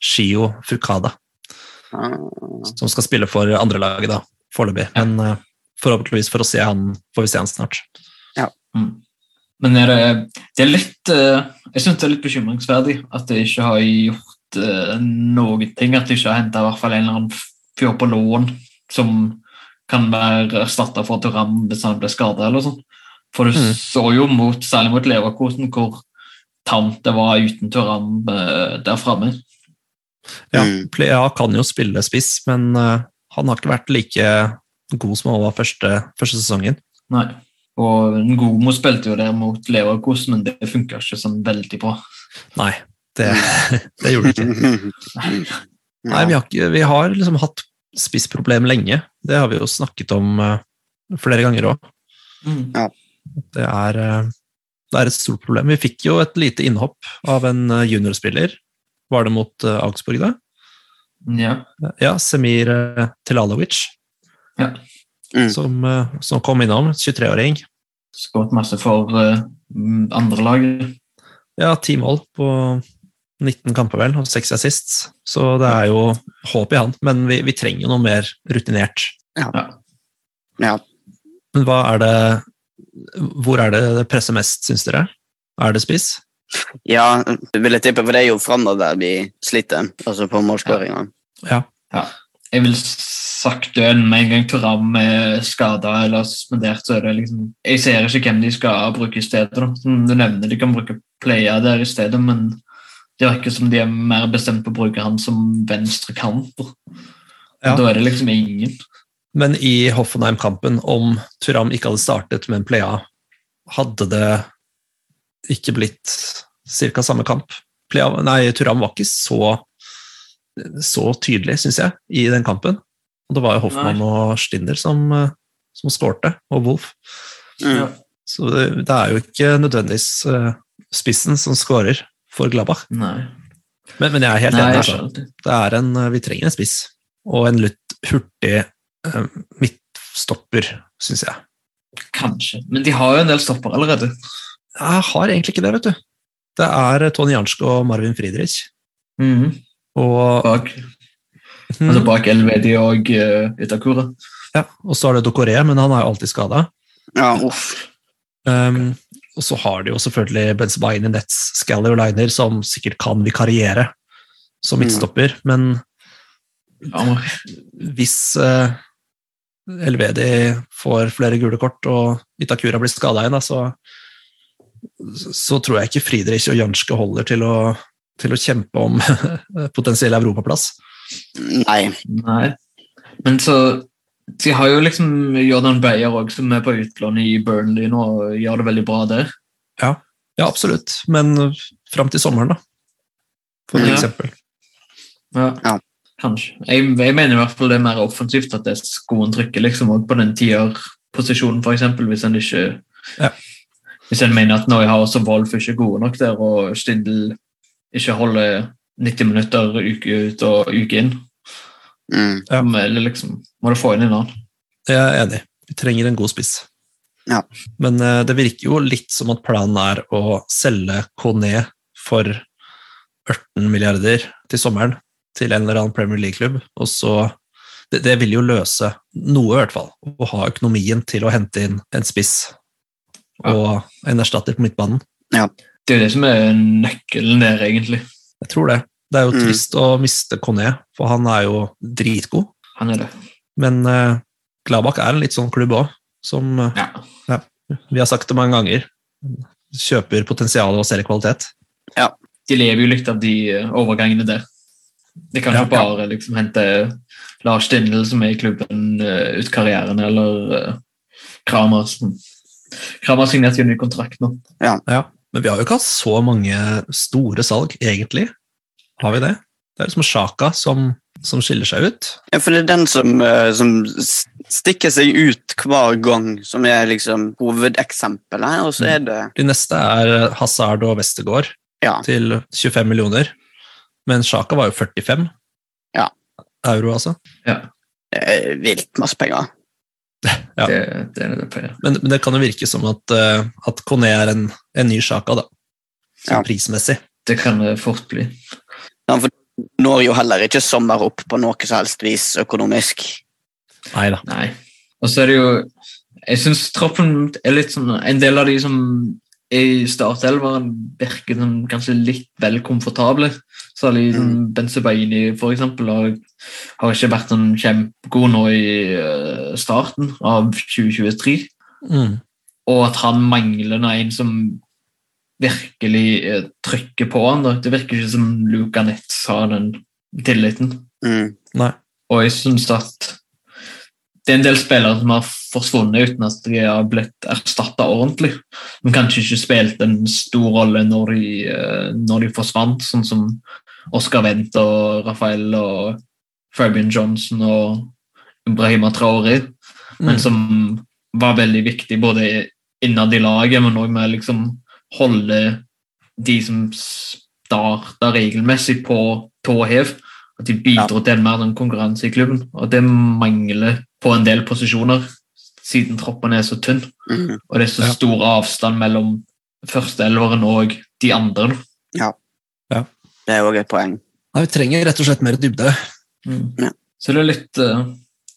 Shio Fukada, som skal spille for andrelaget da, foreløpig. Ja. Men eh, forhåpentligvis for å se han, får vi se han snart. Mm. Men er det, det er litt eh, Jeg syns det er litt bekymringsverdig at de ikke har gjort uh, noen ting. At de ikke har henta en eller annen fyr på lån som kan være erstatta for Turam hvis han ble skada. eller sånn. For du Mm. så jo mot, særlig mot Leverkosen hvor tamt det var uten Turam uh, der framme. Ja, Mm. Plea kan jo spille spiss, men uh, han har ikke vært like god som han var første, første sesongen. Nei. Og Ngomo spilte jo der mot Leverkosen, men det funka ikke sånn veldig bra. Nei, det, det gjorde det ikke. Nei, vi har, ikke, vi har liksom hatt spissproblem lenge. Det har vi jo snakket om eh, flere ganger òg. Ja. Det, er, eh, det er et stort problem. Vi fikk jo et lite innhopp av en eh, juniorspiller. Var det mot Augsburg, da? Ja. Ja, Semir Tilalovic, ja. Mm. som, som kom innom. 23-åring. Skåret masse for uh, andre laget. Ja, ti mål på 19 kamper, vel, og 6 assists. Så det er jo håp i han. Men vi, vi trenger jo noe mer rutinert. Ja. Ja. Men hva er det Hvor er det det presser mest, syns dere? Er det spiss? ja, det vil jeg tippe, for det er jo framover vi sliter, altså på målskåringa. Ja. Jeg vil sagt døden med en gang Turam er skada eller suspendert, så er det liksom Jeg ser ikke hvem de skal bruke i stedet. Da. Du nevner, de kan bruke player der i stedet, men det virker som de er mer bestemt på å bruke han som venstre kamper. Ja. Da er det liksom ingen. Men i Hoffenheim-kampen, om Turam ikke hadde startet med en playa, hadde det ikke blitt ca. samme kamp? Plea, nei, Turam var ikke så, så tydelig, syns jeg, i den kampen. Og det var jo Hoffmann og Stinder som, som skårte, og Wolf. Mm. Så det, det er jo ikke nødvendigvis eh, spissen som skårer for Gladbach. Nei. Men, men jeg er helt Nei, enig. Altså. det. Er en, vi trenger en spiss, og en litt hurtig eh, midtstopper, syns jeg. Kanskje. Men de har jo en del stopper allerede. Jeg har egentlig ikke det, vet du. Det er Tony Jansk og Marvin Friedrich. Mhm. Og, Bak, mm. altså bak Elvedi og uh, Itakura. ja, og så er det Dokoré, men han er jo alltid skada. Ja, uff. Um, og så har de jo selvfølgelig Benzebaini, Nets, Scally og Liner, som sikkert kan vikariere som Mm. midtstopper, men Ja, hvis eh, Elvedi får flere gule kort og Itakura blir skada igjen, da, så, så tror jeg ikke Friedrich og Janske holder til å, til å kjempe om potensiell europaplass. Nei. Nei. Men så De har jo liksom Jordan Beyer òg, som er på utlån i Burnley nå og gjør det veldig bra der. Ja, absolutt, men fram til sommeren, da. For Ja. eksempel. Ja. Ja. Kanskje. Jeg, jeg mener i hvert fall det er mer offensivt at det er skoen trykker liksom, på den tierposisjonen, f.eks. Hvis en ikke Ja. Hvis en mener at Neuhaus og Wolf ikke er gode nok der, og Stindl ikke holder 90 minutter uke ut og uke inn, Mm. Ja. eller liksom, må du få inn en annen. Jeg er enig. Vi trenger en god spiss. Ja. Men eh, det virker jo litt som at planen er å selge Kone for 18 milliarder til sommeren til en eller annen Premier League-klubb. Og så det, det vil jo løse noe, i hvert fall. Å ha økonomien til å hente inn en spiss Ja. og en erstatter på midtbanen. Det er jo det som er nøkkelen der, egentlig. Jeg tror det. Det er jo Mm. trist å miste Kone, for han er jo dritgod. Han er det. Men uh, Gladbach er en litt sånn klubb òg, som uh, Ja. vi har sagt det mange ganger. Kjøper potensial og ser kvalitet. De lever jo litt av de eh, overgangene der. De kan Ja, ikke bare liksom hente Lars Stindl, som er i klubben, ut karrieren, eller uh, Kramer. som- Kramer har signert ny kontrakt nå. Ja, Men vi har jo ikke hatt så mange store salg, egentlig. Har vi det? Det er liksom Sjaka som, som skiller seg ut. Ja, for det er den som, eh, som stikker seg ut hver gang, som er liksom hovedeksempelet. Og så er det De neste er Hazard og Westergård Ja. til 25 millioner. Men Sjaka var jo 45 Ja. euro, altså. Ja, det er vilt masse penger. Ja. det, det er det penger. Men, men det kan jo virke som at, eh, at Kone er en, en ny Sjaka, da. Sånn Ja. prismessig. Det kan det fort bli. Ja, for når jo heller ikke sommer opp på noe som helst vis økonomisk. Nei da. Nei. Og så er det jo Jeg syns troppen er litt sånn En del av de som er i startelveren, virker som kanskje litt vel komfortable. Særlig mm. Benzebaini, for eksempel, har, har ikke vært sånn kjempegod nå i eh, starten av 2023. Mm. Og at han mangler nå en som virkelig eh, trykker på han. Da. Det virker ikke som Luca Netz har den tilliten. Mm. Nei. Og jeg syns at det er en del spillere som har forsvunnet uten at de har blitt erstatta ordentlig. De kanskje ikke spilte en stor rolle når de, eh, når de forsvant, sånn som Oscar Wendt og Rafael og Fabian Johnson og Ibrahima Traori, men Mm. som var veldig viktig både innad i laget, men òg med liksom holde de som starter regelmessig på tå hev. At de bidro til en mer den konkurranse i klubben. Og det mangler på en del posisjoner, siden troppen er så tynn. Mm. Og det er så Ja. stor avstand mellom førsteelveren og de andre. Ja, Det er òg et poeng. Nei, vi trenger rett og slett mer dybde. Ja. Så det er litt eh,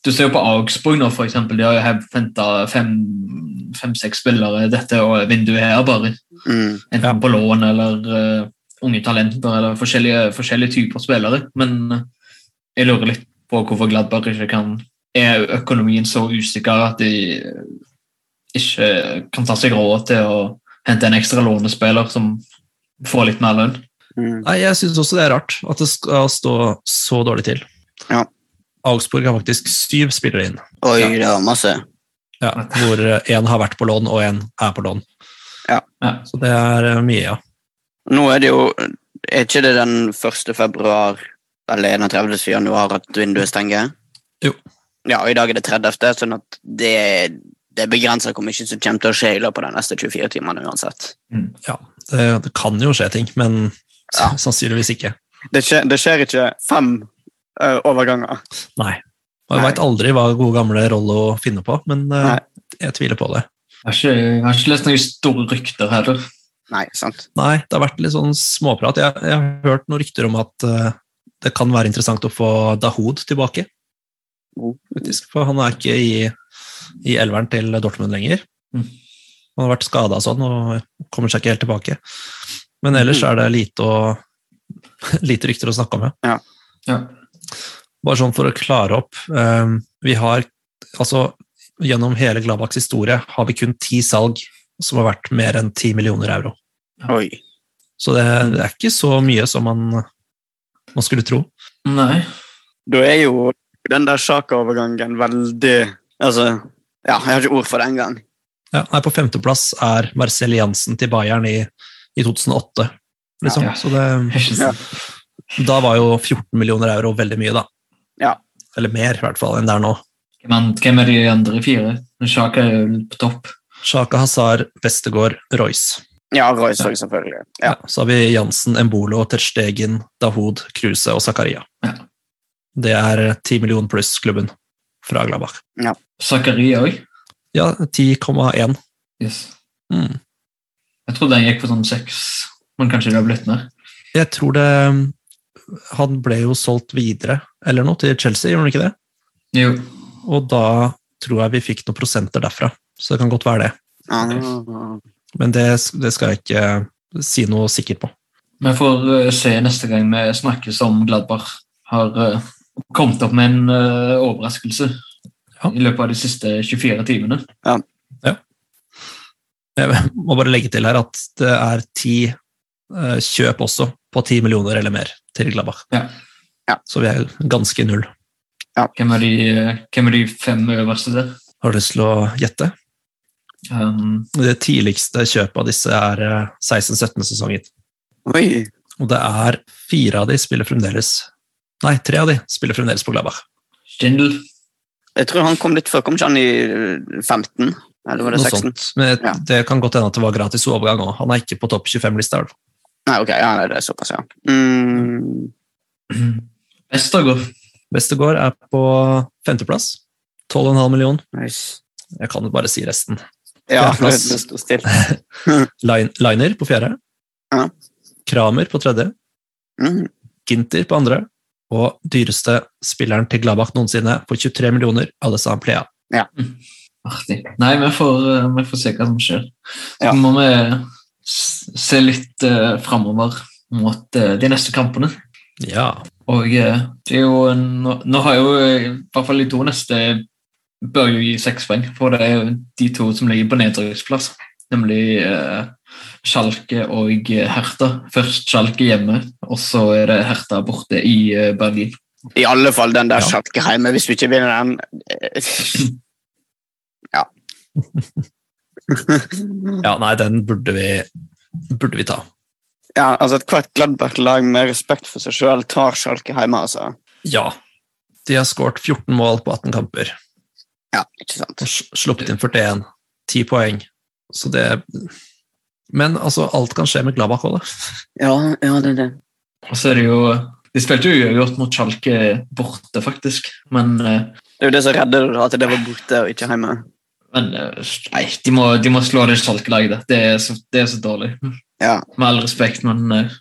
Du ser jo på Augsburg nå, for eksempel. De har jo henta fem-seks spillere dette og vinduet her, bare. Mm. Enten Ja. på lån eller uh, unge talenter eller forskjellige, forskjellige typer spillere. Men eh, jeg lurer litt på hvorfor Gladbach ikke kan Er økonomien så usikker at de ikke kan ta seg råd til å hente en ekstra lånespiller som får litt mer lønn? Mm. Nei, Jeg syns også det er rart at det skal stå så dårlig til. Ja. Augsburg har faktisk syv spillere inn, Oi, Ja. det var masse. ja, hvor én har vært på lån og én er på lån. Ja. Så det er eh, mye, ja. Nå er det jo Er ikke det den 1. februar eller 31. januar at vinduet stenger? Jo. Ja, og i dag er det 30., sånn at det, det begrenser hvor mye som kommer til å skje i løpet av de neste 24 timene uansett. ja det, det kan jo skje ting, men Ja. sannsynligvis ikke. Det skjer, det skjer ikke fem overganger. Nei. Og jeg veit aldri hva gode gamle Rollo finner på, men eh, Nei. jeg tviler på det. Jeg har ikke, jeg har ikke lest noen store rykter heller. Nei, sant. Nei, det har vært litt sånn småprat. Jeg, jeg har hørt noen rykter om at uh, det kan være interessant å få Dahoud tilbake. Oh. Faktisk, for han er ikke i, i elveren til Dortmund lenger. Mm. Han har vært skada og sånn, og kommer seg ikke helt tilbake. Men ellers Mm. er det lite, å, lite rykter å snakke om, ja. Ja. Bare sånn for å klare opp. eh, vi har altså Gjennom hele Gladbachs historie har vi kun ti salg som har vært mer enn 10 millioner euro. Oi. Så det, det er ikke så mye som man, man skulle tro. Nei. Da er jo den der Sjaka-overgangen veldig Altså, ja, jeg har ikke ord for det engang. Ja, nei, på femteplass er Marcel Jansen til Bayern i, i 2008. Liksom. Ja. Så det, Ja. Da var jo 14 millioner euro veldig mye, da. Ja. Eller mer, i hvert fall, enn det er nå. Men hvem er de andre fire? Sjaka er jo på topp. Sjaka Hazar, Westergård, Royce. Ja, Royce òg, selvfølgelig. Ja. Ja, så har vi Jansen, Embolo, Terstegen, Dahoud, Kruse og Zakaria. Ja. Det er 10 millioner pluss-klubben fra Gladbach. Zakaria òg. Ja, 10,1. Yes. Mm. Jeg trodde den gikk for sånn seks, men kanskje det har blitt mer. Jeg tror det Han ble jo solgt videre, eller noe, til Chelsea, gjorde han ikke det? Jo. Og da tror jeg vi fikk noen prosenter derfra, så det kan godt være det. Men det, det skal jeg ikke si noe sikkert på. Vi får eh, se neste gang vi snakkes om Gladbach har eh, kommet opp med en eh, overraskelse Ja. i løpet av de siste 24 timene. Jeg må bare legge til her at det er ti kjøp også, på 10 millioner eller mer, til Gladbach. Ja. Ja. Så vi er ganske null. Hvem er de, eh, hvem er de fem øverste der? Har du lyst til å gjette? Um, Det tidligste kjøpet av disse er eh, 16-17-sesongen. Og det er fire av de spiller fremdeles Nei, tre av de spiller fremdeles på Gladbach. Stindl. Jeg tror han kom litt før. Kom ikke han i eh, 15? Eller var det Noe 16? sånt. Men Ja. det kan godt hende at det var gratis overgang òg. Han er ikke på topp 25-lista. i hvert fall. Nei, ok, ja, nei, det er såpass, ja. Mm. Vestergård. Vestergård er på femteplass. 12,5 millioner. Nice. Jeg kan jo bare si resten. Ja, det, står stille. Liner på fjerde. Ja. Kramer på tredje. Mm. Ginter på andre. Og dyreste spilleren til Gladbach noensinne på 23 millioner, Alessand Plea. Artig. Nei, vi får, eh, vi får se hva som skjer. Så Ja. må vi se litt uh, framover mot uh, de neste kampene. Ja. Og uh, det er jo nå, nå har jo eh, i hvert fall de to neste bør jo gi seks poeng, for det er jo de to som ligger på nedrykksplass. Nemlig uh, Schalke og Herta. Hertha. Først Schalke hjemme, og så er det Hertha borte i uh, Berlin. I alle fall den der Ja. Schalke hjemme, hvis vi ikke vinner den. eh, Ja. Ja, nei, den burde vi, burde vi ta. ja, altså Ethvert Gladbach-lag med respekt for seg sjøl tar Schalke hjemme, altså. Ja. De har skåret 14 mål på 18 kamper Ja, ikke sant. og sluppet inn 41. 10 poeng. Så det Men altså, alt kan skje med Gladbach òg, da. Ja, ja, det er det. Og så er det jo De spilte jo uavgjort mot Schalke borte, faktisk. Men, eh, Det er jo det som redder det, at det var borte og ikke hjemme. Men eh, nei, de må, de må slå det Schalke-laget. Det, er så- det er så dårlig. Ja. Med all respekt, men eh,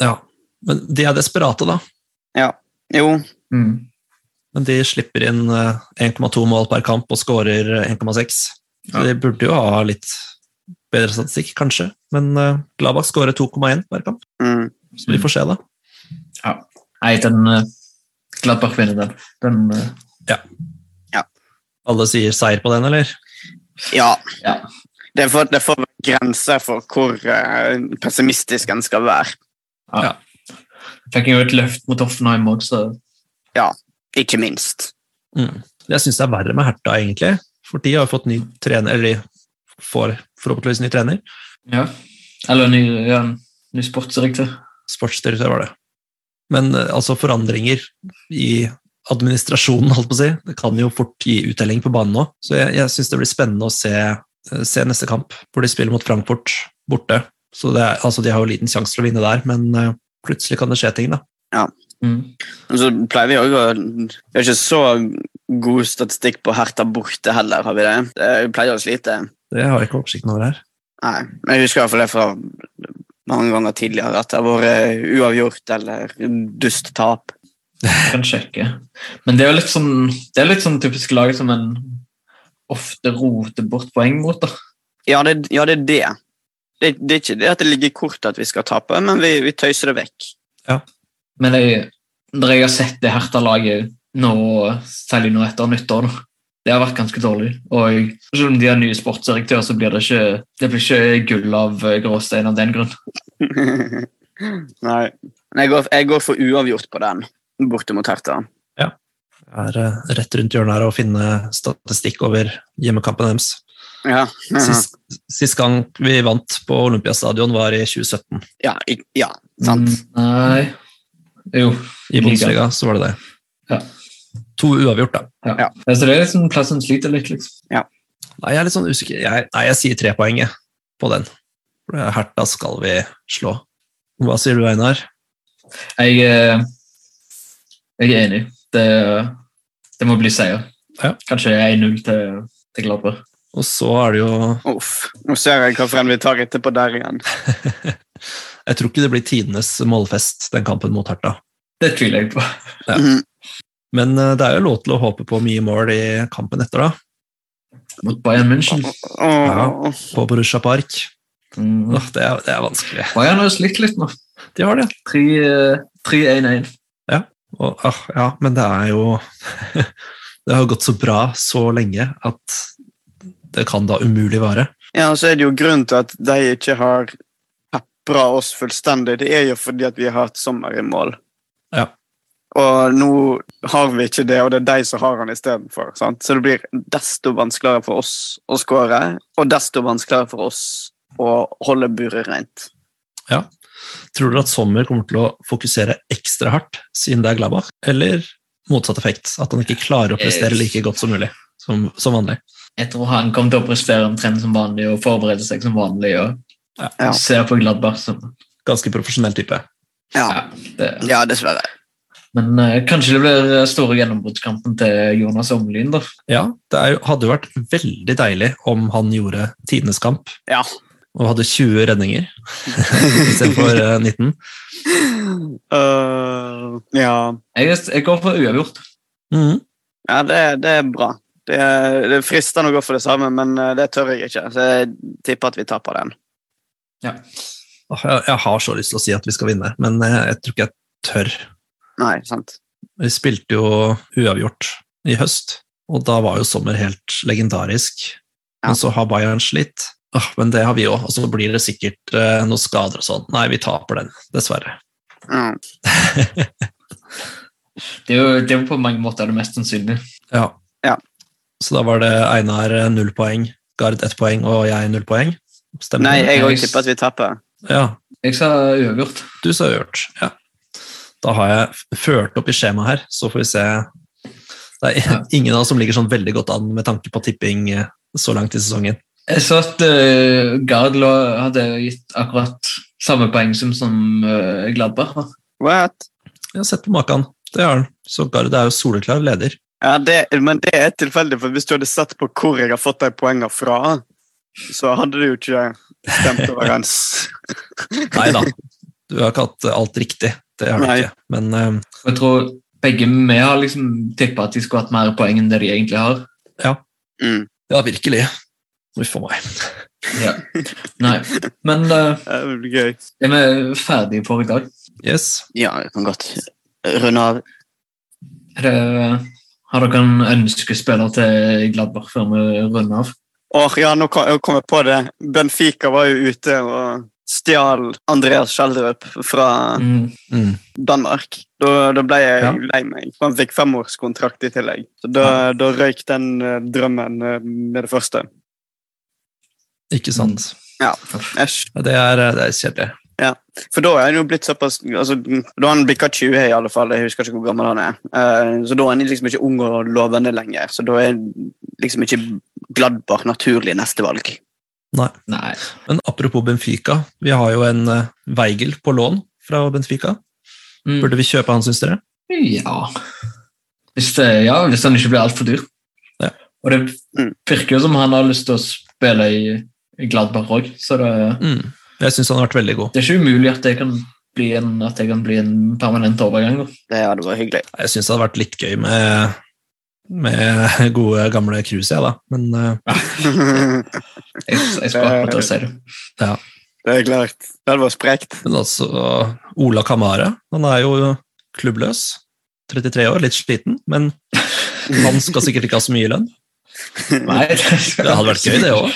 Ja. Men de er desperate, da. Ja. Jo, mm. Men de slipper inn eh, 1,2 mål per kamp og skårer 1,6. Ja. de burde jo ha litt bedre statistikk, kanskje. Men uh, Gladbach skårer 2,1 per kamp, mm. så vi får se, da. Nei, den uh, Gladbach vinner den. den eh, Alle sier seier på den, eller? Ja. Ja. Det får, det er grenser for hvor eh, pessimistisk en skal være. ja. Fikk jo et løft mot Offenheim òg, så Ikke minst. Mm. Jeg syns det er verre med Herta, egentlig. For de har fått ny trener, eller de får forhåpentligvis ny trener. ja. Eller ny, ja, ny sportsdirektør. Sportsdirektør var det. Men eh, altså, forandringer i administrasjonen, holdt på å si, det kan jo fort gi uttelling på banen nå. Så jeg, jeg syns det blir spennende å se, eh, se neste kamp, hvor de spiller mot Frankfurt borte. Så det er, altså, de har jo liten sjanse til å vinne der, men eh, plutselig kan det skje ting, da. Mm. Så pleier vi også å Vi har ikke så god statistikk på Herta borte heller, har vi det? det vi pleier å slite. Det har jeg ikke oversikten over her. Nei, men jeg husker i hvert fall det fra mange ganger tidligere, at det har vært uavgjort eller dust tap. Jeg kan sjekke. Men det er jo litt sånn, det er litt sånn typisk lag som en ofte roter bort poeng mot. da. Ja, det, ja, det er det. det. Det er ikke det at det ligger i kortet at vi skal tape, men vi, vi tøyser det vekk. Men jeg, når jeg har sett det Herta-laget nå, særlig nå etter nyttår, da, det har vært ganske dårlig. Og selv om de har nye sportsdirektør, så blir det ikke, det blir ikke gull av gråstein av den grunn. Nei. Jeg går, jeg går for uavgjort på den, borte mot Hertha. Det er eh, rett rundt hjørnet her å finne statistikk over hjemmekampen deres. Ja, Sist, sist gang vi vant på Olympiastadion, var i 2017. ja, i- ja sant. Mm, Nei Jo. I Bundesliga så var det det. Ja. To uavgjort, da. Ja. Ja. Så det er liksom plassen sliter litt, liksom. Nei, jeg er litt sånn usikker. Jeg, nei, jeg sier tre poeng på den. Er Herta skal vi slå. Hva sier du, Einar? Jeg, eh, jeg er enig. Det, det må bli seier. Ja. Kanskje 1-0 til, til Gladbach. Og så er det jo Uff. Nå ser jeg frem vi tar etterpå der igjen. Jeg tror ikke det blir tidenes målfest, den kampen mot Herta. Det tviler jeg på. Ja. Mhm. Men eh, det er jo lov til å håpe på mye mål i kampen etter, da. Mot Bayern München. Ja, På Borussia Park. Mm. Det, er, det er vanskelig. Bayern har jo slitt litt nå. De har det. Eh, 3-1-1. Og, ah, ja, men det er jo Det har gått så bra så lenge at det kan da umulig vare. Ja, og så er det jo grunnen til at de ikke har pepra oss fullstendig. Det er jo fordi at vi har hatt sommer i mål. Ja. Og nå har vi ikke det, og det er de som har han istedenfor. Så det blir desto vanskeligere for oss å skåre, og desto vanskeligere for oss å holde buret rent. Tror dere at Sommer kommer til å fokusere ekstra hardt siden det er Glabach, eller motsatt effekt? At han ikke klarer å prestere like godt som mulig som, som vanlig? Jeg tror han kommer til å prestere omtrent som vanlig og forberede seg som vanlig. og Ja. ser på Gladbach som Ganske profesjonell type. Ja, ja, det, ja dessverre. Men uh, kanskje det blir eh, store gjennombruddskampen til Jonas Omlin. da. Ja, det er jo, hadde jo vært veldig deilig om han gjorde tidenes kamp Ja. Og hadde 20 redninger istedenfor eh, 19. Uh, ja. Jeg, jeg går for uavgjort. Mhm. Ja, det, det er bra. Det er, det frister å gå for det samme, men eh, det tør jeg ikke. Så jeg tipper at vi taper den. Ja. Jeg, jeg har så lyst til å si at vi skal vinne, men eh, jeg tror ikke jeg tør. Nei, sant. Vi spilte jo uavgjort i høst, og da var jo Sommer helt legendarisk. Ja. Men så har Bayern slitt. Åh, men det har vi òg, og så blir det sikkert eh, noen skader og sånn. Nei, vi taper den, dessverre. Mm. Det er jo, det er jo på mange måter det mest sannsynlige. Ja. Ja. Så da var det Einar eh, null poeng, Gard ett poeng og jeg null poeng. Stemmer Nei, jeg òg tipper at vi taper. Ja, Jeg sa uavgjort. du sa uavgjort, Ja. Da har jeg ført opp i skjemaet her, så får vi se. Det er Ja. ingen av oss som ligger sånn veldig godt an med tanke på tipping eh, så langt i sesongen. Jeg så at uh, Gard lå- hadde gitt akkurat samme poeng som, som uh, Gladbach. da. What? Jeg har sett på maken. Det har han. Så Gard er jo soleklar leder. Ja, det, men det er tilfeldig, for hvis du hadde sett på hvor jeg har fått de poengene fra, så hadde det jo ikke stemt overens. Nei da, du har ikke hatt alt riktig. Det har du ikke. Men uh, Jeg tror begge vi har liksom tippa at de skulle hatt mer poeng enn det de egentlig har. Mm. ja, virkelig. Uff a meg. Ja. Nei. Men uh, gøy. er vi ferdige for i dag? Yes. Ja, jeg kan godt runde av. Er det, har dere en ønskespiller til Gladbach før vi runder av? Åh, ja, nå kom jeg på det. Benfica var jo ute og stjal Andreas Schjelderup fra Mm. Mm. Danmark. Da, da ble jeg Ja. lei meg. Han fikk femårskontrakt i tillegg. Så da, da røyk den eh, drømmen eh, med det første. Ikke sant. Ja, æsj. Det er, det er kjedelig. For da er han jo blitt såpass altså, Da har han bikka 20 i alle fall. Jeg husker ikke hvor gammel han er. Uh, så da er han liksom ikke ung og lovende lenger. Så da er liksom ikke Gladbach naturlig neste valg. Nei. Nei. Men apropos Benfica, vi har jo en uh, Weigel på lån fra Benfica. Mm. Burde vi kjøpe han, syns dere? Ja. Hvis, det, ja, hvis han ikke blir altfor dyr. Ja. Og det Mm. virker jo som han har lyst til å spille i Gladbach òg, så det, Mm. Jeg syns han har vært veldig god. det er ikke umulig at det kan bli en, at det kan bli en permanent overgang. Da. Det hadde vært hyggelig. Jeg syns det hadde vært litt gøy med, med gode, gamle Cruise, jeg, da. Men eh, Jeg, jeg skal akkurat til å si det. Det er klart. Det hadde vært sprekt. Men altså, Ola Kamara, han er jo klubbløs. 33 år, litt sliten, men han skal sikkert ikke ha så mye lønn. Nei, det, Det hadde vært gøy, det òg.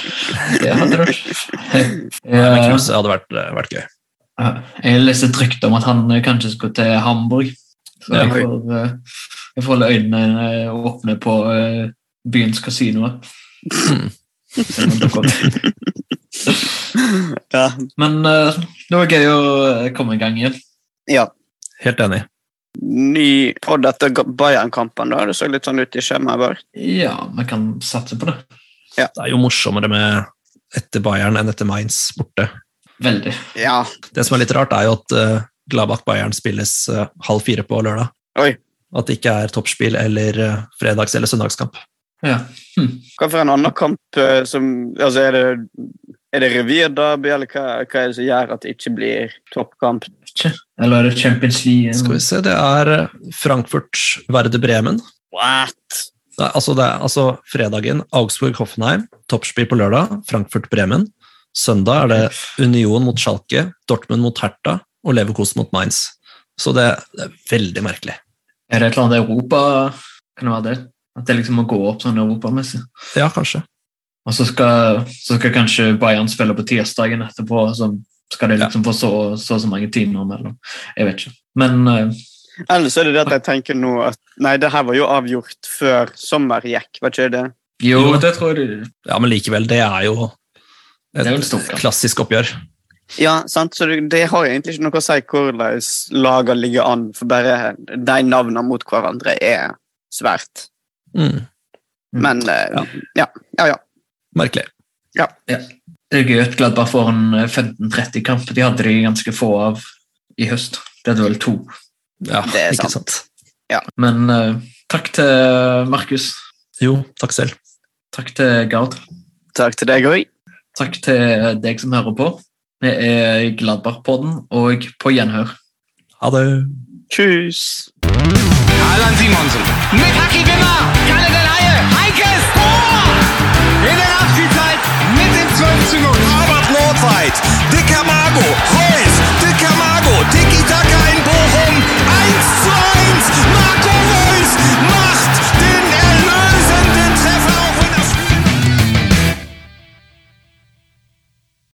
det hadde vært. Jeg, hadde vært, vært gøy. jeg leste et rykte om at han kanskje skulle til Hamburg. Så jeg får, eh, jeg får holde øynene eh, åpne på eh, byens kasinoer. Ja. Men eh, det var gøy å eh, komme i gang igjen. ja. Helt enig. Ny podd etter Bayern-kampen. da. Det så litt sånn ut i skjemaet vårt. Ja, vi kan satse på det. Det er jo morsommere med etter Bayern enn etter Mainz borte. Veldig. Ja. Det som er litt rart, er jo at uh, Gladbach-Bayern spilles uh, halv fire på lørdag. Oi. At det ikke er toppspill eller uh, fredags- eller søndagskamp. Ja. Hm. Hva for en annen kamp eh, som altså Er det, er det revirderby, eller hva, hva er det som gjør at det ikke blir toppkamp? Ikke. Eller er det Champions League? Skal vi se, det er eh, Frankfurt-Verde Bremen. What? Nei, altså, det er, altså fredagen Augsburg-Hoffenheim, toppspill på lørdag, Frankfurt-Bremen. Søndag er det Union mot Schalke, Dortmund mot Hertha og Leverkosen mot Mainz. Så det, det er veldig merkelig. Er det et eller annet Europa? Kan det være det? At det liksom må gå opp sånn europamessig? Ja, kanskje. Og så skal, så skal kanskje Bayern spille på tirsdagen etterpå, så skal de liksom få så så, så mange timer mellom. Jeg vet ikke. Men uh, Eller så er det det at jeg tenker nå at Nei, det her var jo avgjort før sommer gikk, var ikke det? jo, det tror jeg det. Ja, men likevel, det er jo Det er jo et klassisk oppgjør. Ja, sant? så det, det har egentlig ikke noe å si hvordan lagene ligger an, for bare de navnene mot hverandre er svært. Mm, Men ja. ja, ja. ja. merkelig. Det er gøy at Gladbach får en eh, 15-30-kamp. De hadde de ganske få av i høst. Det hadde vel to. Ja, Det er ikke sant. sant. Men uh, takk til Markus. Jo, takk selv. Takk til Gard. Takk til deg òg. Takk til deg som hører på. Vi er i Gladbach-podden og på gjenhør. Ha det. Tjus. Allan Simonsen. Mit Haki Wimmer. Kalle Del Haie. Heike. Zwölf Züge, Robert Nordweit, Dicker Margo, Reus, Dicker Margo.